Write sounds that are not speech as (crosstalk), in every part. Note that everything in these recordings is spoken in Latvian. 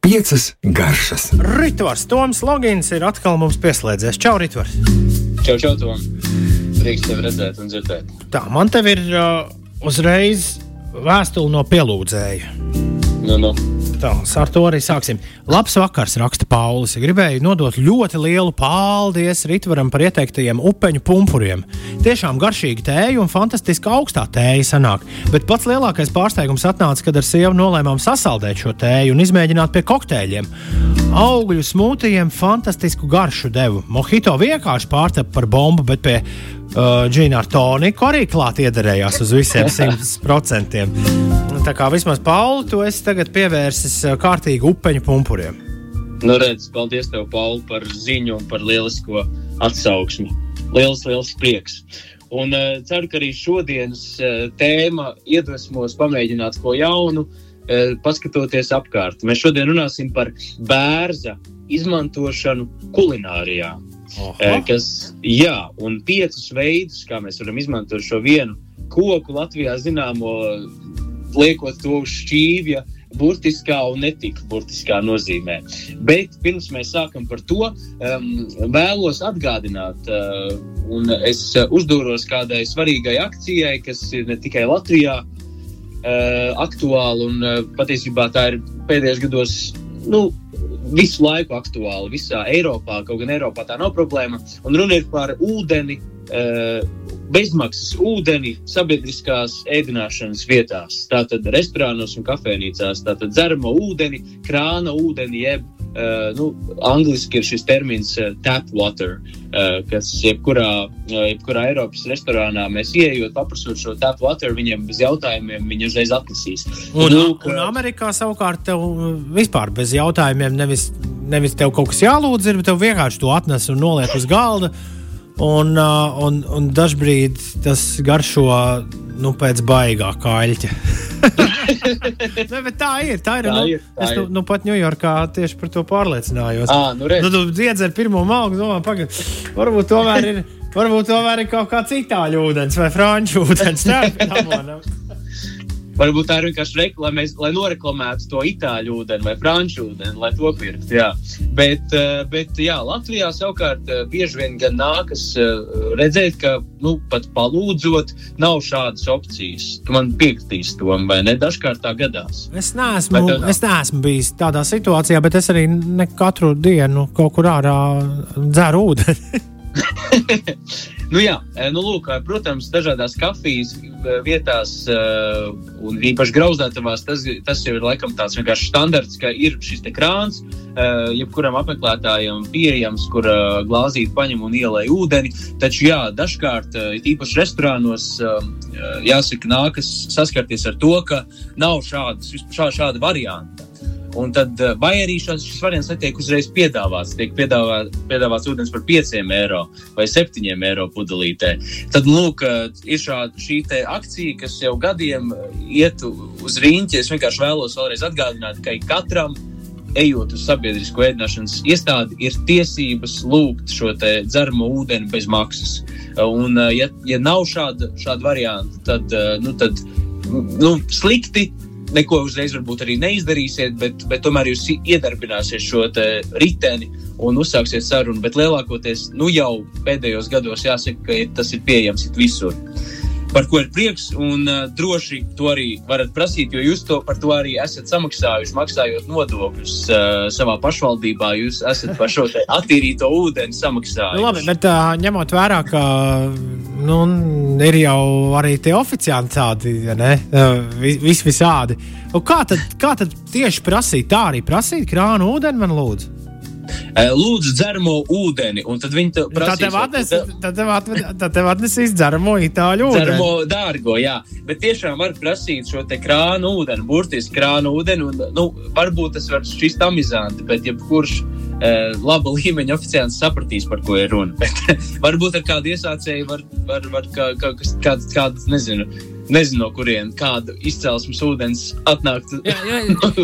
Piecas garšas. Ritvars Toms Logins ir atkal mums pieslēdzies. Čau, Ritvars! Čau, čau, Tom! Prieks tevi redzēt un dzirdēt. Tā, man te ir uh, uzreiz vēstule no pielūdzēja. Nu, nu. Tā, ar to arī sāksim. Labs vakars, raksta Paulis. Gribēju nodot ļoti lielu paldies Ritvaram par ieteiktajiem upeņu pumpuriem. Tiešām garšīga tēja un fantastiska augstā tēja sanāk. Bet pats lielākais pārsteigums atnāca, kad ar sievu nolēmām sasaldēt šo tēju un izmēģināt pie kokteļiem. Augļu smūtijiem fantastisku garšu devu. Mohito vienkārši pārtapa par bombu, bet pie uh, Džina ar toniku arī klāt iederējās uz visiem (laughs) 100%. Tā kā vismaz Pauli, tu esi tagad pievērsis uh, kārtīgi upeņu pumpuriem. Nu, redz, paldies tev, Pauli, par ziņu un par lielisko atsauksmi. Liels, liels prieks. Un uh, ceru, ka arī šodienas uh, tēma iedvesmos pamēģināt ko jaunu, uh, paskatoties apkārt. Mēs šodien runāsim par bērza izmantošanu kulinārijā. Aha. Kas, jā, un piecus veidus, kā mēs varam izmantot šo vienu koku Latvijā zināmo, liekot to uz šķīvja, burtiskā un netika burtiskā nozīmē. Bet pirms mēs sākam par to, um, vēlos atgādināt, uh, un es uzdūros kādai svarīgai akcijai, kas ir ne tikai Latvijā uh, aktuāla, un uh, patiesībā tā ir pēdējos gados. Nu, visu laiku aktuāli visā Eiropā, kaut gan Eiropā tā nav problēma. Un runa ir par ūdeni, uh, bezmaksas ūdeni sabiedriskās ēdināšanas vietās. Tātad restorānos un kafejnīcās, tātad dzeramo ūdeni, krāna ūdeni, jeb uh, nu, angliski ir šis termins uh, tap water, uh, kas jebkurā, uh, jebkurā Eiropas restorānā mēs ieejot, paprasot šo tap water, viņiem bez jautājumiem viņi uzreiz atnesīs. Un, Lūk, un Amerikā savukārt tev vispār bez jautājumiem nevis, nevis tev kaut kas jālūdz, ir, bet tev vienkārši to atnes un noliek uz galda. Un, uh, un, un dažkārt tas garšo nu, pēc baigā kaļķa. (laughs) (laughs) ne, tā ir. Tā ir, Tā nu, ir, tā es nu, ir. nu, pat Ņujorkā tieši par to pārliecinājos. Ā, nu redz. nu, tu iedzer pirmo malku, domā, pagaidi, varbūt tomēr ir. Varbūt tomēr ir kaut kāds itāļu ūdens vai franču ūdens. Tā (laughs) Varbūt tā ir vienkārši reklāma, lai, mēs, lai noreklamētu to itāļu ūdeni vai franču ūdeni, lai to pirktu. jā. Bet, eh, bet jā, Latvijā savukārt eh, bieži vien gan nākas eh, redzēt, ka nu, pat palūdzot, nav šādas opcijas. Tu man piekritīsi to, vai ne? Dažkārt tā gadās. Es neesmu, Bet, es neesmu bijis tādā situācijā, bet es arī ne katru dienu kaut kur ārā dzeru ūdeni. (laughs) Nu, jā, eh, nu, lūk, eh, protams, dažādās kafijas eh, vietās, un īpaši grauzdētavās, tas, tas jau ir laikam tāds vienkārši standarts, ka ir šis krāns, jebkuram apmeklētājam pieejams, kur glāzīti paņem un ielēj ūdeni. Taču, jā, dažkārt, īpaši restorānos, jāsaka, nākas saskarties ar to, ka nav šādas, šā, šāda varianta. Un tad, eh, vai arī šis, šis variants netiek uzreiz piedāvāts, tiek piedāvā, piedāvāts ūdens par 5 eiro vai 7 eiro pudelītē. Tad, lūk, eh, ir šāda šī akcija, kas jau gadiem eh, iet uz rīņķi. Es vienkārši vēlos vēlreiz atgādināt, ka katram, ejot uz sabiedrisko ēdināšanas iestādi, ir tiesības lūgt šo dzeramo ūdeni bez maksas. Un, ja, ja nav šāda, šāda varianta, tad, nu, tad nu, slikti neko uzreiz varbūt arī neizdarīsiet, bet, bet tomēr jūs iedarbināsiet šo te riteni un uzsāksiet sarunu. Bet lielākoties nu jau pēdējos gados jāsaka, ka tas ir pieejams visur. Par ko ir prieks, un uh, droši to arī varat prasīt, jo jūs to, par to arī esat samaksājuši, maksājot nodokļus uh, savā pašvaldībā. Jūs esat par šo attīrīto ūdeni samaksājuši. Nu, labi, bet uh, ņemot vērā, ka nu, ir jau arī tie oficiāli tādi, ne? Uh, vis visādi. Un kā tad, kā tad tieši prasīt? Tā arī prasīt krānu ūdeni man lūdzu. Uh, lūdzu, dzeramo ūdeni, un tad viņi prasīs, tev atnes, tā tev atnes, tā tev atnesīs dzeramo itāļu ūdeni. Dzeramo dārgo, jā. Bet tiešām var prasīt šo krānu ūdeni, burtiski krānu ūdeni. Un, nu, varbūt tas var šķist amizanti, bet jebkurš eh, laba līmeņa oficiāls sapratīs, par ko ir runa. (laughs) Varbūt ar kādu iesācēju var, var, var kā, kā, kāds, kāds, nezinu, nezinu, no kurienes kāda izcelsmes ūdens atnāktu. (laughs)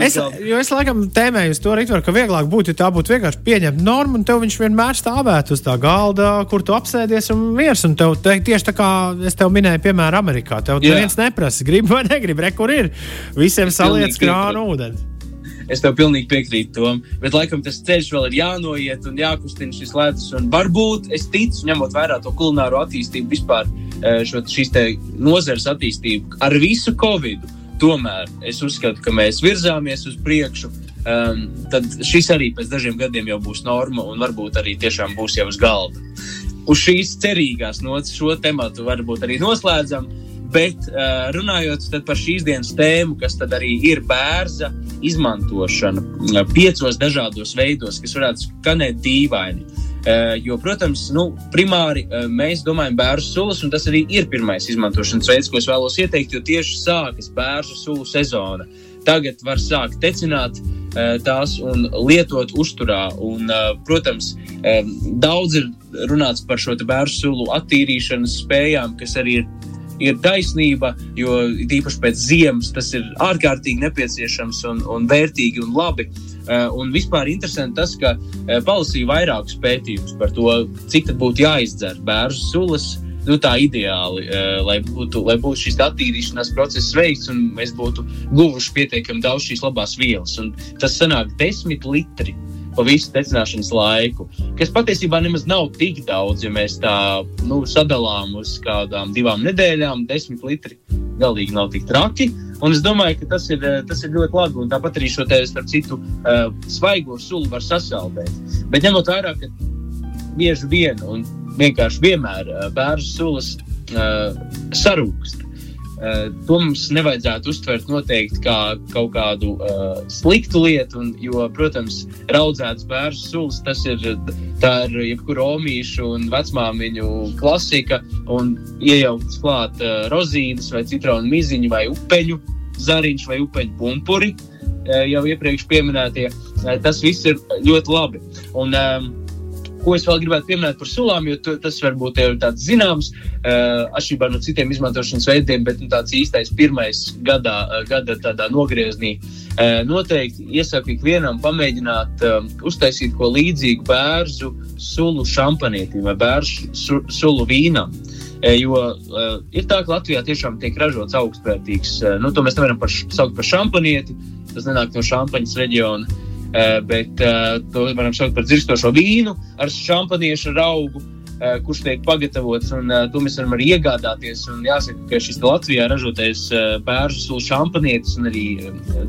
Es, jo es laikam tēmēju to rītvaru, ka vieglāk būtu, ja tā būtu vienkārši pieņemta norma, un tev viņš vienmēr stāvētu uz tā galda, kur tu apsēdies un miers. Un tev te, tieši tā kā es tev minēju, piemēram, Amerikā, tev neviens neprasa, grib vai negrib, re, kur ir. Visiem saliec krānu ūdeni. Es tev pilnīgi piekrītu tam, bet laikam tas ceļš vēl ir jānoiet un jākustina šis ledus. Un varbūt es ticu, ņemot vērā to kulināro attīstību vispār, eh, šo, šīs nozares attīstību ar visu Covid. Tomēr es uzskatu, ka mēs virzāmies uz priekšu. Um, tad šis arī pēc dažiem gadiem jau būs norma un varbūt arī tiešām būs jau uz galda. Uz šīs cerīgās nots šo tematu varbūt arī noslēdzam. Bet uh, runājot par šīs dienas tēmu, kas arī ir bērza izmantošana piecos dažādos veidos, kas varētu skanēt dīvaini. Uh, jo, protams, nu, primāri uh, mēs domājam bērnu sulas, un tas arī ir pirmais izmantošanas veids, ko es vēlos ieteikt, jo tieši sākas bērnu sulu sezona. Tagad var sākt tecināt uh, tās un lietot uzturā. Un, protams, daudz ir runāts par šo bērnu sulu attīrīšanas spējām, kas arī ir ir taisnība, jo īpaši pēc ziemas tas ir ārkārtīgi nepieciešams un, un vērtīgi un labi. Uh, un vispār interesanti tas, ka uh, palasīju vairākus pētījumus par to, cik būtu jāizdzer bērnu sulas. Nu, tā ideāli, uh, lai būtu, lai būtu šis attīrīšanās process veikts un mēs būtu guvuši pietiekami daudz šīs labās vielas. Un tas sanāk desmit litri pa visu tecināšanas laiku, kas patiesībā nemaz nav tik daudz, ja mēs tā nu, sadalām uz kādām divām nedēļām, desmit litri. Galīgi nav tik traki. Un es domāju, ka tas ir, tas ir ļoti labi. Un tāpat arī šo te, starp citu, uh, svaigo sulu var sasaldēt. Bet ņemot vērā, ka bieži vien un vienkārši vienmēr uh, bērnu sulas uh, sarūkst. Uh, to mums nevajadzētu uztvert noteikti kā kaut kādu uh, sliktu lietu, un, jo, protams, raudzēts bērnu sulas, tas ir, ir jebkura omīšu un vecmāmiņu klasika, un iejaukts klāt uh, rozīnes vai citronu miziņu vai upeņu zariņš vai upeņu pumpuri, uh, jau iepriekš pieminētie. Uh, tas viss ir ļoti labi. Un, um, Ko es vēl gribētu pieminēt par sulām, jo tas varbūt ir tāds zināms, uh, atšķirībā no citiem izmantošanas veidiem, bet nu, tāds īstais pirmais gadā, uh, gada tādā nogriezienī. Uh, noteikti iesaku ikvienam pamēģināt uh, uztaisīt ko līdzīgu bērnu sulu šampanietim vai bērnu su, sulu vīnam. Jo uh, ir tā, ka Latvijā tiešām tiek ražots augstvērtīgs, uh, nu, to mēs nevaram par, saukt par šampanieti, tas nenāk no šampaņas reģiona. Eh, bet eh, to varam saukt par dzirstošo vīnu ar šampaniešu augu. Uh, kurš tiek pagatavots, un uh, to mēs varam arī iegādāties. Un jāsaka, ka šis Latvijā ražotais uh, bērnu sulu šampanietis un arī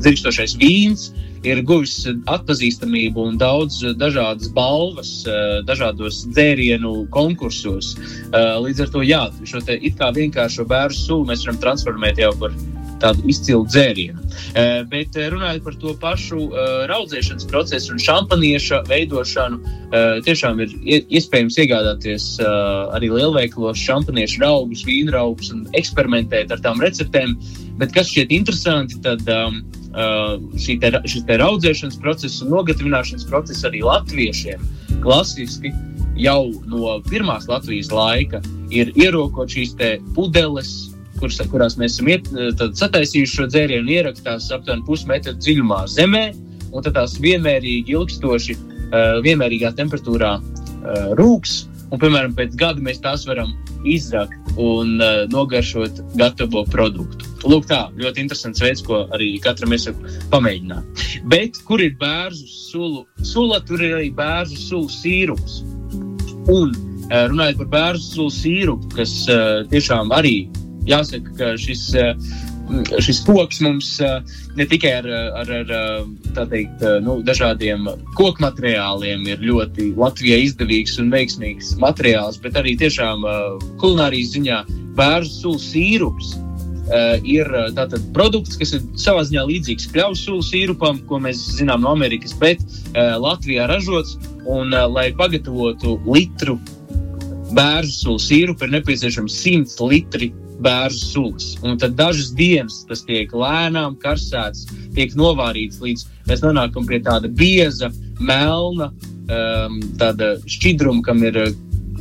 dzirkstošais vīns ir guvis atpazīstamību un daudz dažādas balvas, dažādos dzērienu konkursos. Līdz ar to, jā, šo te it kā vienkāršo bērnu sulu mēs varam transformēt jau par tādu izcilu dzērienu. Uh, bet uh, runājot par to pašu uh, raudzēšanas procesu un šampanieša veidošanu, tiešām ir iespējams iegādāties arī lielveikalos šampaniešu raugus, vīnraugus un eksperimentēt ar tām receptēm. Bet kas šķiet interesanti, tad um, šī te, šis te raudzēšanas process un nogatavināšanas process arī latviešiem klasiski jau no pirmās Latvijas laika ir ierokot šīs pudeles, kuras, kurās mēs esam iet, eh, sataisījuši šo dzērienu, ierakstās aptuveni pusmetru dziļumā zemē, un tās vienmērīgi ilgstoši, uh, vienmērīgā temperatūrā uh, rūks. Un, piemēram, pēc gada mēs tās varam izrakt un uh, nogaršot gatavo produktu. Lūk, tā ļoti interesants veids, ko arī katram mēs pamēģinām. Bet kur ir bērnu sulu? Sula tur ir arī bērnu sulu sīrups. Un runājot par bērnu sulu sīrupu, kas uh, tiešām arī jāsaka, ka šis, eh, šis koks mums eh, ne tikai ar, ar, ar eh, teikt, nu, dažādiem koku materiāliem ir ļoti Latvijai izdevīgs un veiksmīgs materiāls, bet arī tiešām kulinārijas ziņā bērnu sulu sīrups. Uh, ir tātad produkts, kas ir savā ziņā līdzīgs kļavu sulu sīrupam, ko mēs zinām no Amerikas, bet uh, Latvijā ražots. Un, uh, lai pagatavotu litru bērnu sīrupu, ir nepieciešams 100 litri bērnu sulas. Un tad dažas dienas tas tiek lēnām karsēts, tiek novārīts līdz mēs nonākam pie tāda bieza, melna, um, tāda šķidruma, kam ir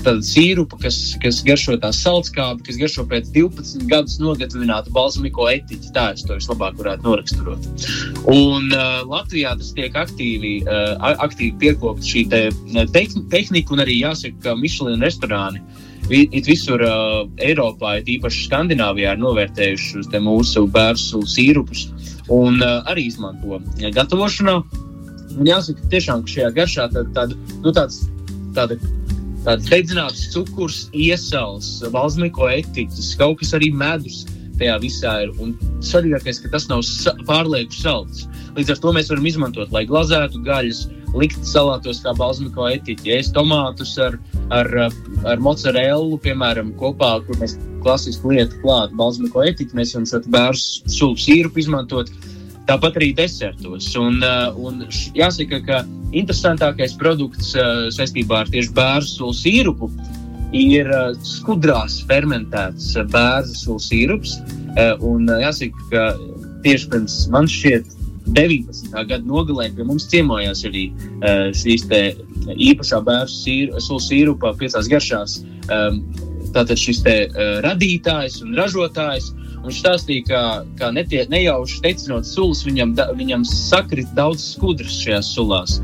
tāda sīrupa, kas, kas garšo tā salskābi, kas garšo pēc 12 gadus nogatavinātu balzamiko etiķi. Tā es to vislabāk varētu noraksturot. Un uh, Latvijā tas tiek aktīvi, uh, aktīvi piekopta šī te tehnika, un arī jāsaka, ka Michelin restorāni it visur uh, Eiropā, it īpaši Skandināvijā, ir novērtējuši mūsu bērnu sīrupus un uh, arī izmanto gatavošanā. Un jāsaka, tiešām, ka šajā garšā tāda, tāda, nu, tāds, tāda, tāda dedzināts cukurs, iesals, balzmiko etiķis, kaut kas arī medus tajā visā ir. Un svarīgākais, ka tas nav sa pārlieku salds. Līdz ar to mēs varam izmantot, lai glazētu gaļas, likt salātos kā balzmiko etiķi, ēst tomātus ar, ar, ar mozzarellu, piemēram, kopā, kur mēs klasiski lietu klāt balzmiko etiķi, mēs varam šo bērnu sulu sīrupu izmantot. Tāpat arī desertos. Un, uh, un jāsaka, ka interesantākais produkts uh, saistībā ar tieši bērnu sulu sīrupu ir uh, skudrās fermentēts bērnu sulu sīrups. Un jāsaka, ka tieši pirms man šķiet 19. gada nogalē pie mums ciemojās arī šīs īpašā bērnu sulu sīrupa piecās garšās. Um, tātad šis te, radītājs un ražotājs. Viņš stāstīja, ka, ka netie, nejauši teicinot sulas, viņam, da, viņam sakrit daudz skudras šajās sulās.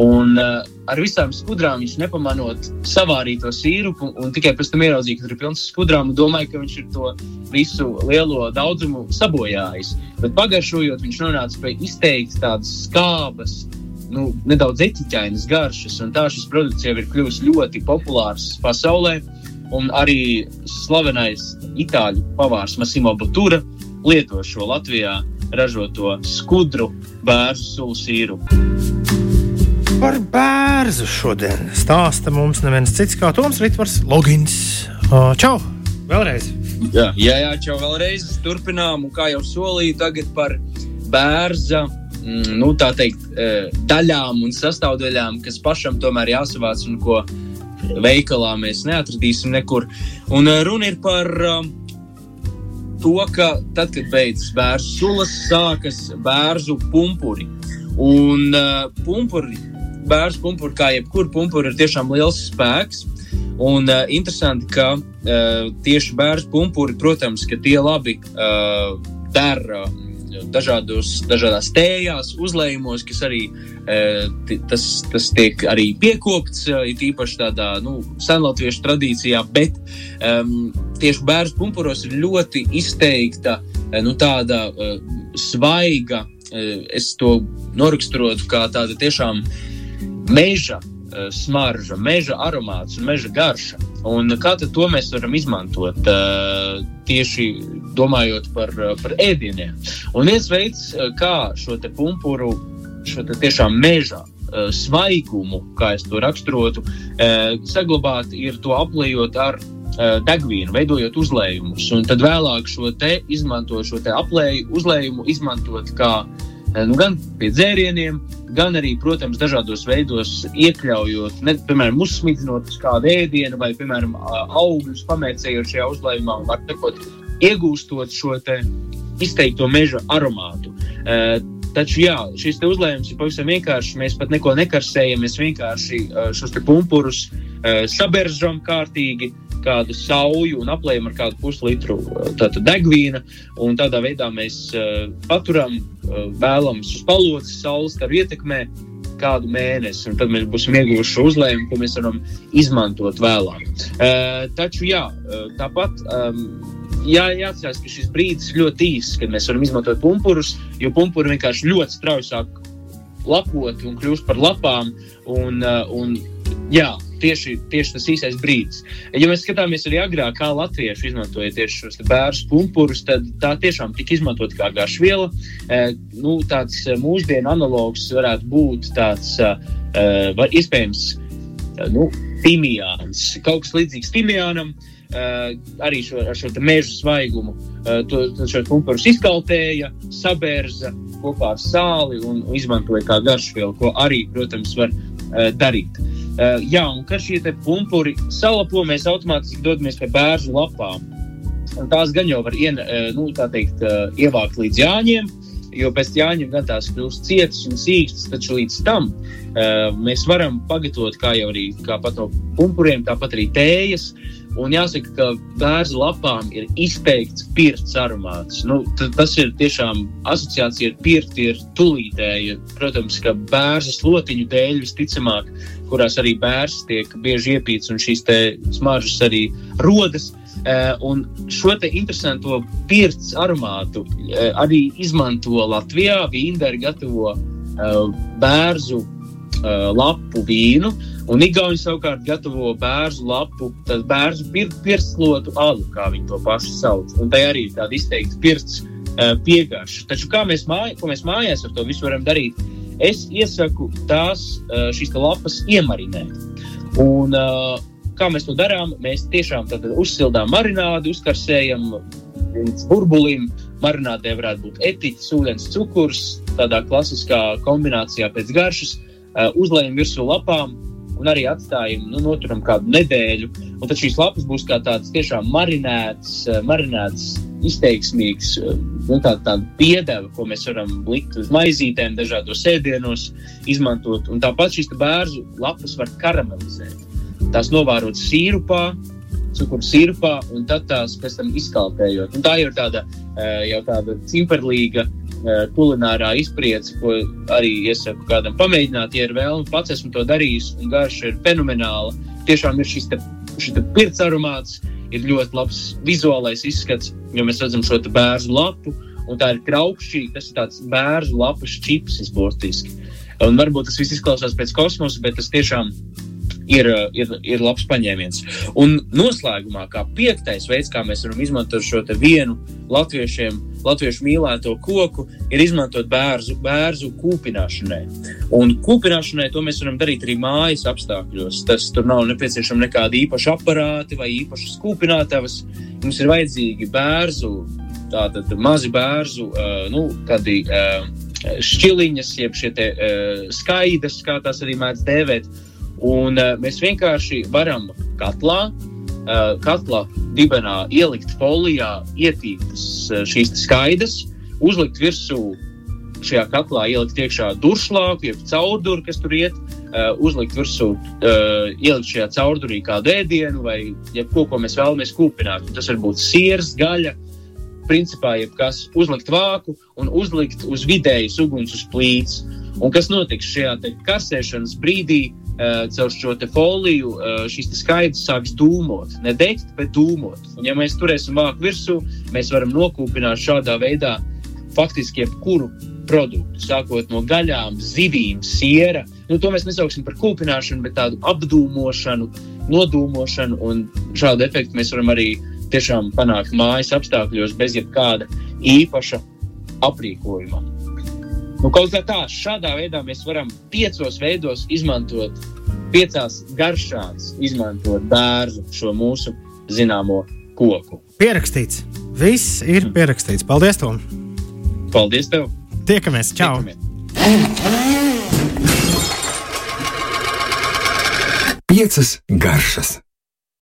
Un uh, ar visām skudrām viņš nepamanot savārīja to sīrupu, un tikai pēc tam ieraudzīja, ka tur ir pilns skudrām, un domāja, ka viņš ir to visu lielo daudzumu sabojājis. Bet pagaršojot, viņš nonāca pie izteikti tādas skābas, nu, nedaudz etiķainas garšas, un tā šis produkts jau ir kļuvis ļoti populārs pasaulē. Un arī slavenais itāļu pavārs Masimo Butura lieto šo Latvijā ražoto skudru bērnu sulu sīru. Par bērnu šodien stāsta mums neviens cits kā Toms Ritvars Logins. Čau! Vēlreiz! Jā, jā, jā čau vēlreiz. Turpinām, un kā jau solīju, tagad par bērza mm, nu, teikt, daļām un sastāvdaļām, kas pašam tomēr jāsavāc un ko veikalā mēs neatradīsim nekur. Un uh, runa ir par uh, to, ka tad, kad beidzas bērnu sulas, sākas bērnu pumpuri. Un uh, pumpuri, bērnu pumpuri, kā jebkur pumpuri, ir tiešām liels spēks. Un uh, interesanti, ka uh, tieši bērnu pumpuri, protams, tie labi uh, dara dažādos, dažādās tējās, uzlējumos, kas arī e, tas, tas tiek arī piekopts, e, it īpaši tādā nu, senlatviešu tradīcijā, bet um, tieši bērnu pumpuros ir ļoti izteikta e, nu, tāda uh, svaiga, uh, es to noraksturotu kā tāda tiešām meža uh, smarža, meža aromāts un meža garša. Un kā to mēs varam izmantot uh, tieši domājot par, par ēdieniem? Un viens veids, kā šo pumpuru, šo tiešām mežā uh, svaigumu, kā es to raksturotu, saglabāt, ir to aplējot ar degvīnu, veidojot uzlējumus. Un tad vēlāk šo te izmantot, šo te aplēju, uzlējumu izmantot kā nu, gan pie dzērieniem, gan arī, protams, dažādos veidos iekļaujot, ne, piemēram, uzsmidzinot uz kādu ēdienu vai, piemēram, augļus pamēcējot šajā uzlējumā, var tekot, iegūstot šo izteikto meža aromātu. Uh, Taču jā, šis uzlējums ir pavisam vienkāršs. Mēs pat neko nekarsējam. Mēs vienkārši šos pumpurus uh, saberzam kārtīgi, kādu sauju un aplējam ar kādu puslitru degvīna. Tādā veidā mēs paturam vēlams uz palodzes saules ar ietekmē kādu mēnesi, un tad mēs būsim ieguvuši uzlējumu, ko mēs varam izmantot vēlāk. Uh, taču, jā, tāpat um, jā, jāatcerās, ka šis brīdis ļoti īss, kad mēs varam izmantot pumpurus, jo pumpuri vienkārši ļoti strauji sāk lapot un kļūst par lapām. Un, un, jā, tieši, tieši tas īsais brīdis. Ja mēs skatāmies arī agrāk, kā latvieši izmantoja tieši šos bērnu pumpurus, tad tā tiešām tika izmantota kā garšviela. E, nu, tāds e, mūsdienu analogs varētu būt tāds, e, var, iespējams, nu, timijāns, kaut kas līdzīgs timijānam. Uh, arī šo, ar šo meža svaigumu. Uh, to, to šo pumpurus izkaltēja, sabērza kopā ar sāli un izmantoja kā garšvielu, ko arī, protams, var uh, darīt. Uh, jā, un kad šie pumpuri salapo, mēs automātiski dodamies pie bērnu lapām. Un tās gan jau var ien, uh, nu, teikt, uh, ievākt līdz jāņiem, jo pēc jāņem gan tās kļūst cietas un sīkstas, taču līdz tam uh, mēs varam pagatavot, kā jau arī kā pat no pumpuriem, tāpat arī tējas. Un jāsaka, ka bērnu lapām ir izteikts pirts aromāts. Nu, tas ir tiešām asociācija ar pirti, ir tulītēja. Protams, ka bērnu slotiņu dēļ visticamāk, kurās arī bērns tiek bieži iepīts un šīs smaržas arī rodas. Uh, un šo te interesanto pirts aromātu uh, arī izmanto Latvijā. Vīnderi gatavo uh, bērnu lapu vīnu, un Igauni savukārt gatavo bērnu lapu, tad bērnu pirkslotu alu, kā viņi to paši sauc. Un tai arī ir tāda izteikta pirts uh, piegarša. Taču kā mēs, māj, mēs mājās ar to visu varam darīt? Es iesaku tās uh, šīs lapas iemarinēt. Un, uh, Kā mēs to darām? Mēs tiešām uzsildām marinādu, uzkarsējam līdz burbulim. Marinādē varētu būt etiķis, ūdens, cukurs, tādā klasiskā kombinācijā pēc garšas. Uh, uzlējam virsū lapām un arī atstājam, nu, noturam kādu nedēļu. Un tad šīs lapas būs kā tāds tiešām marinēts, uh, marinēts izteiksmīgs, uh, nu, tā, tāda piedeva, ko mēs varam likt uz maizītēm, dažādos ēdienos, izmantot. Un tāpat šīs bērnu lapas var karamelizēt tās novērotas sīrupā, cukuru sīrupā, un tad tās pēc tam izkalpējot. Un tā jau ir tāda, jau tāda cimperlīga kulinārā izpriece, ko arī iesaku kādam pamēģināt, ja ir vēlme. Pats esmu to darījis, un garša ir fenomenāla. Tiešām ir šis, te, šis te pirts aromāts, ir ļoti labs vizuālais izskats, jo mēs redzam šo bērnu lapu, un tā ir kraukšķīga, tas ir tāds bērnu lapas čips, burtiski. Un varbūt tas viss izklausās pēc kosmosa, bet tas tiešām ir ir, eh, ir, ir labs paņēmiens. Un noslēgumā, kā piektais veids, kā mēs varam izmantot šo vienu latviešiem, latviešu mīlēto koku, ir izmantot bērnu, bērnu kūpināšanai. Un kūpināšanai to mēs varam darīt arī mājas apstākļos. Tas tur nav nepieciešama nekāda īpaša aparāta vai īpašas kūpinātavas. Mums ir vajadzīgi bērnu, tātad mazi bērnu, uh, nu, tādi. Uh, šķiliņas, jeb šie te, uh, skaidrs, kā tās arī mēdz dēvēt. Uh, Un uh, mēs vienkārši varam katlā, uh, katlā dibenā ielikt folijā ietītas uh, šīs skaidras, uzlikt virsū šajā katlā, ielikt iekšā duršlāku, jeb caurduru, kas tur iet, uh, uzlikt virsū, uh, ielikt šajā caurdurī kādu ēdienu vai jebko, ko mēs vēlamies kūpināt. Tas var būt siers, gaļa, principā jebkas, uzlikt vāku un uzlikt uz vidējas uguns uz plīts. Un kas notiks šajā karsēšanas brīdī? Uh, caur šo foliju uh, šīs skaidrs sāks dūmot. Ne degt, bet dūmot. Un, ja mēs turēsim vāku virsū, mēs varam nokūpināt šādā veidā faktiski jebkuru produktu, sākot no gaļām, zivīm, siera. Nu, to mēs nesauksim par kūpināšanu, bet tādu apdūmošanu, nodūmošanu. Un šādu efektu mēs varam arī tiešām panākt mājas apstākļos bez jebkāda īpaša aprīkojuma. Nu, kaut kā tā, šādā veidā mēs varam piecos veidos izmantot, piecās garšās izmantot bērnu šo mūsu zināmo koku. Pierakstīts. Viss ir mm. pierakstīts. Paldies, Tom! Paldies tev! Tiekamies! Čau! Tiekamies. Piecas garšas!